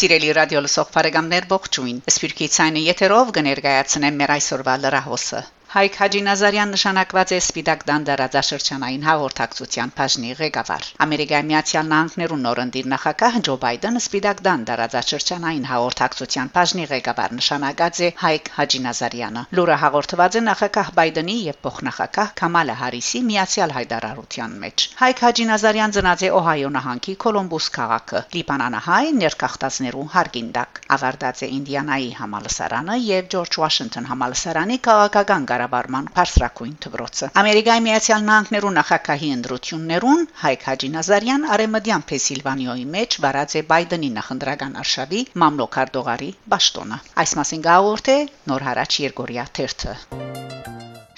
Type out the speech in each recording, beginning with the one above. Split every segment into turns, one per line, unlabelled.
Սիրելի ռադիո լսող բարեկամներ ողջույն։ Սպիրկի ցայնը եթերով կներկայացնեմ մեր այսօրվա լրահոսը։ Հայկ Հաջի Նազարյան նշանակված է Սպիտակ դան դարաձաշրջանային հաղորդակցության բաժնի ղեկավար։ Ամերիկայի Միացյալ Նահանգներու նորընտիր նախագահ Ջո Բայդենը Սպիտակ դան դարաձաշրջանային հաղորդակցության բաժնի ղեկավար նշանակած է Հայկ Հաջի Նազարյանը։ Լուրը հաղորդված է նախագահ Բայդենի եւ փոխնախագահ Կամալա Հարիսի Միացյալ Հայդարարության մեջ։ Հայկ Հաջի Նազարյան ծնած է Օհայո նահանգի Կոլումբուս քաղաքը։ Լիբանանահայ ներկախտածներու հարգինդակ։ Ավարտած է Ինդիանայի համալսարանը եւ Ջորջ Վաշինգտոն համալսարանի քաղաքական կառավարման բարձրակույն դպրոցը։ Ամերիկայի Միացյալ Նահանգներու նախագահի ընդրություններուն Հայկ Հաջի Նազարյան արեմդյան Փեսիլվանիոյի մեջ վարած է Բայդենի նախնդրական արշավի մամլոքարտողարի ճշտոնը։ Այս մասին գաղորդ է նոր հարաճ Երգորիա թերթը։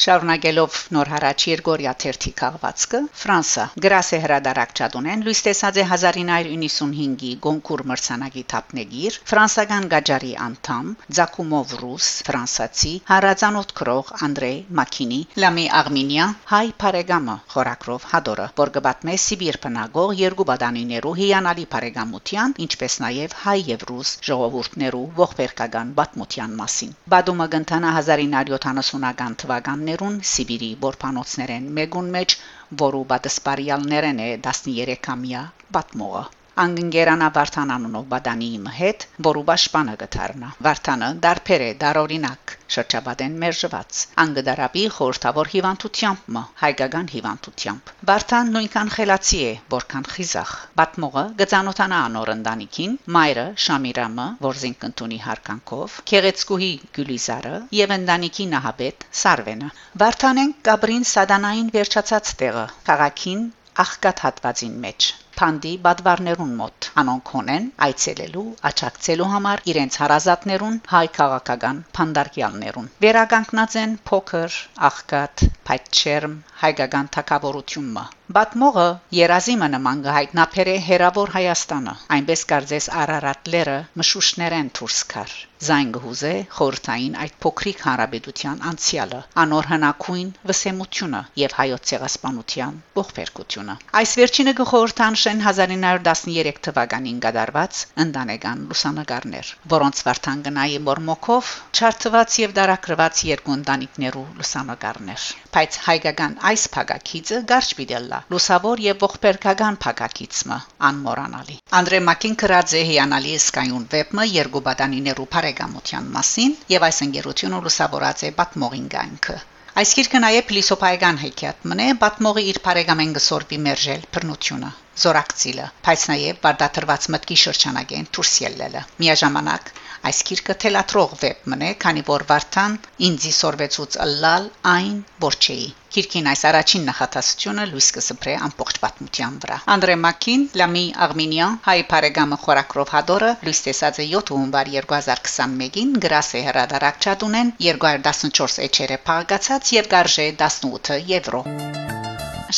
Շարունակելով նոր հարաճ Երգորիա թերթի քաղվածքը Ֆրանսա գրասե հրադարակ ճադունեն լույս տեսած է 1995-ի Գոնկուր մրցանակի թափնեգիր ֆրանսական գաջարի անդամ Ձակումով ռուս ֆրանսացի հարազանոթ քրող Անդրեյ Մակինի Լամի Աղմինիա հայ Փարեգամը խորակրով հադորը որ գբատմե Սիբիր բնագող երկու բադանիներու հիանալի Փարեգամության ինչպես նաև հայ եւ ռուս ժողովուրդներու ողբերգական պատմության մասին Բադումը գտնա 1970-ական թվականներ տարիներուն Սիբիրի որփանոցներեն մեկուն մեջ, որու բադսպարիալներեն է 13-ամյա պատմողը անգնգերանա Վարդան անունով բադանի իմ հետ, որու պաշտպանը գթարնա։ Վարդանը դարբեր է, դարօրինակ, շրջաբադեն մերժված, անգդարաբի խորթավոր հիվանդությամբ մը, հայկական հիվանդությամբ։ Վարդան նույնքան խելացի է, որքան խիզախ։ Պատմողը գծանոթանա անոր ընտանիքին, մայրը Շամիրամը, որ զինքնտունի հարկանքով, Քեղեցկուհի Գյուլիզարը եւ ընտանիքի նահաբեդ Սարվենը։ Վարդանեն Գաբրին Սադանային վերջացած տեղը, քաղաքին աղքատ հատվածին մեջ Փանդի բադվարներուն մոտ անոնք ունեն այցելելու աճակցելու համար իրենց հարազատներուն հայ քաղաքական փանդարկյալներուն վերագանքնած են փոքր աղքատ փայտչերմ հայկական թակավորությունը Բատմողը երազիմը նման գահիտնափեր է հերավոր Հայաստանը այնպես կարծես Արարատլերը մշուշներեն դուրս կար զայն գուզե խորթային այդ փոքրիկ հարաբերության անցյալը անոր հնակույն վսեմությունը եւ հայոց ցեղասպանության ողբերգությունը այս վերջինը գխորթանշեն 1913 թվականին գդարված ընտանեկան լուսանկարներ որոնց վարդան գնայի մորմոկով չարթված եւ դարակրված երկու ընտանիքներու լուսանկարներ բայց հայկական այս փակակիցը գարչ պիտելլա լուսավոր եւ ողբերգական փակակիցը անմոռանալի Անդրե Մակին կրածե հիանալի սկայուն վեբը երկու բադանիներու բարեկամության մասին եւ այս ընկերությունը լուսավորած է պատմողին գանքը Այս գիրքը նաև փիլիսոփայական հեքիաթ մնե պատմողի իր բարեկամեն գսորբի մերժել բռնությունը զորակցիլը բայց նաև բարդատրված մտքի շրջանագեն դուրս ելնելը միաժամանակ Այս քիրքը թելատրող վեբ մնե, քանի որ Վարդան ինձի սորվեցուց ըլլալ այն որչեի։ Քիրքին այս առաջին նախատասությունը լույս կսփրե ամբողջ պատմության վրա։ Անդրե Մակին, Լամի Աղմինյան, հայ բարեկամը Խորակրով հադորը լույս տեսած է 7 հունվար 2021-ին գրաս է հրադարակ չադունեն 214 էջերը փաղկացած եւ գարժե 18 եվրո։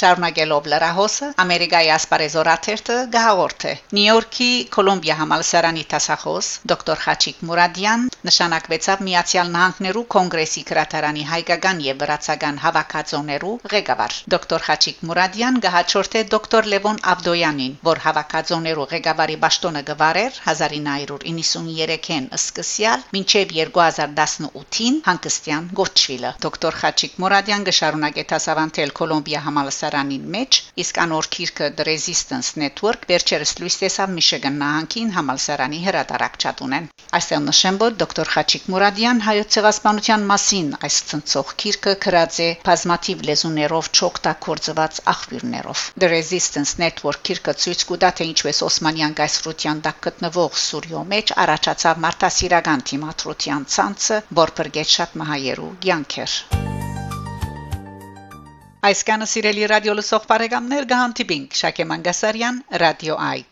Շարունակելով լրահոսը Ամերիկայի ասպարեզորաթերթը գահորթ է Նյու Յորքի Կոլումբիա համալսարանի տասախոս դոկտոր Խաչիկ Մուրադյան նշանակվեցավ Միացյալ Նահանգներու կոնգրեսի քրատարանի հայկական եւ վրացական հավաքածոներու ղեկավար դոկտոր Խաչիկ Մուրադյան գահաճորթ է դոկտոր Լևոն Աբդոյանին որ հավաքածոներու ղեկավարի ճշտոնը գվարեր 1993-ին սկսյալ մինչև 2018-ին հանգստյան գոչվիլը դոկտոր Խաչիկ Մուրադյան գշարունակե տասավանտել Կոլումբիա համալսարանի համալսարանին մեջ, իսկ անոր քիրքը The Resistance Network վերջերս լույս տեսավ Միշիգան նահանգին համալսարանի հրատարակ չատունեն։ Այստեղ նշեմ, որ դոկտոր Խաչիկ Մուրադյան հայոց ցեղասպանության մասին այս ցնցող քիրքը գրած է բազմաթիվ լեզուներով չօգտագործված աղբյուրներով։ The Resistance Network քիրքը ցույց կտա թե ինչպես Օսմանյան գայսրության դակ գտնվող Սուրիո մեջ առաջացավ մարդասիրական թիմատրության ցանցը, որ բրգեց շատ մահայերու ցանկեր։ Այս կանը սիրելի ռադիո լսող բարեկամներ գահանտիբինգ Շակե Մանգասարյան, Ռադիո Այ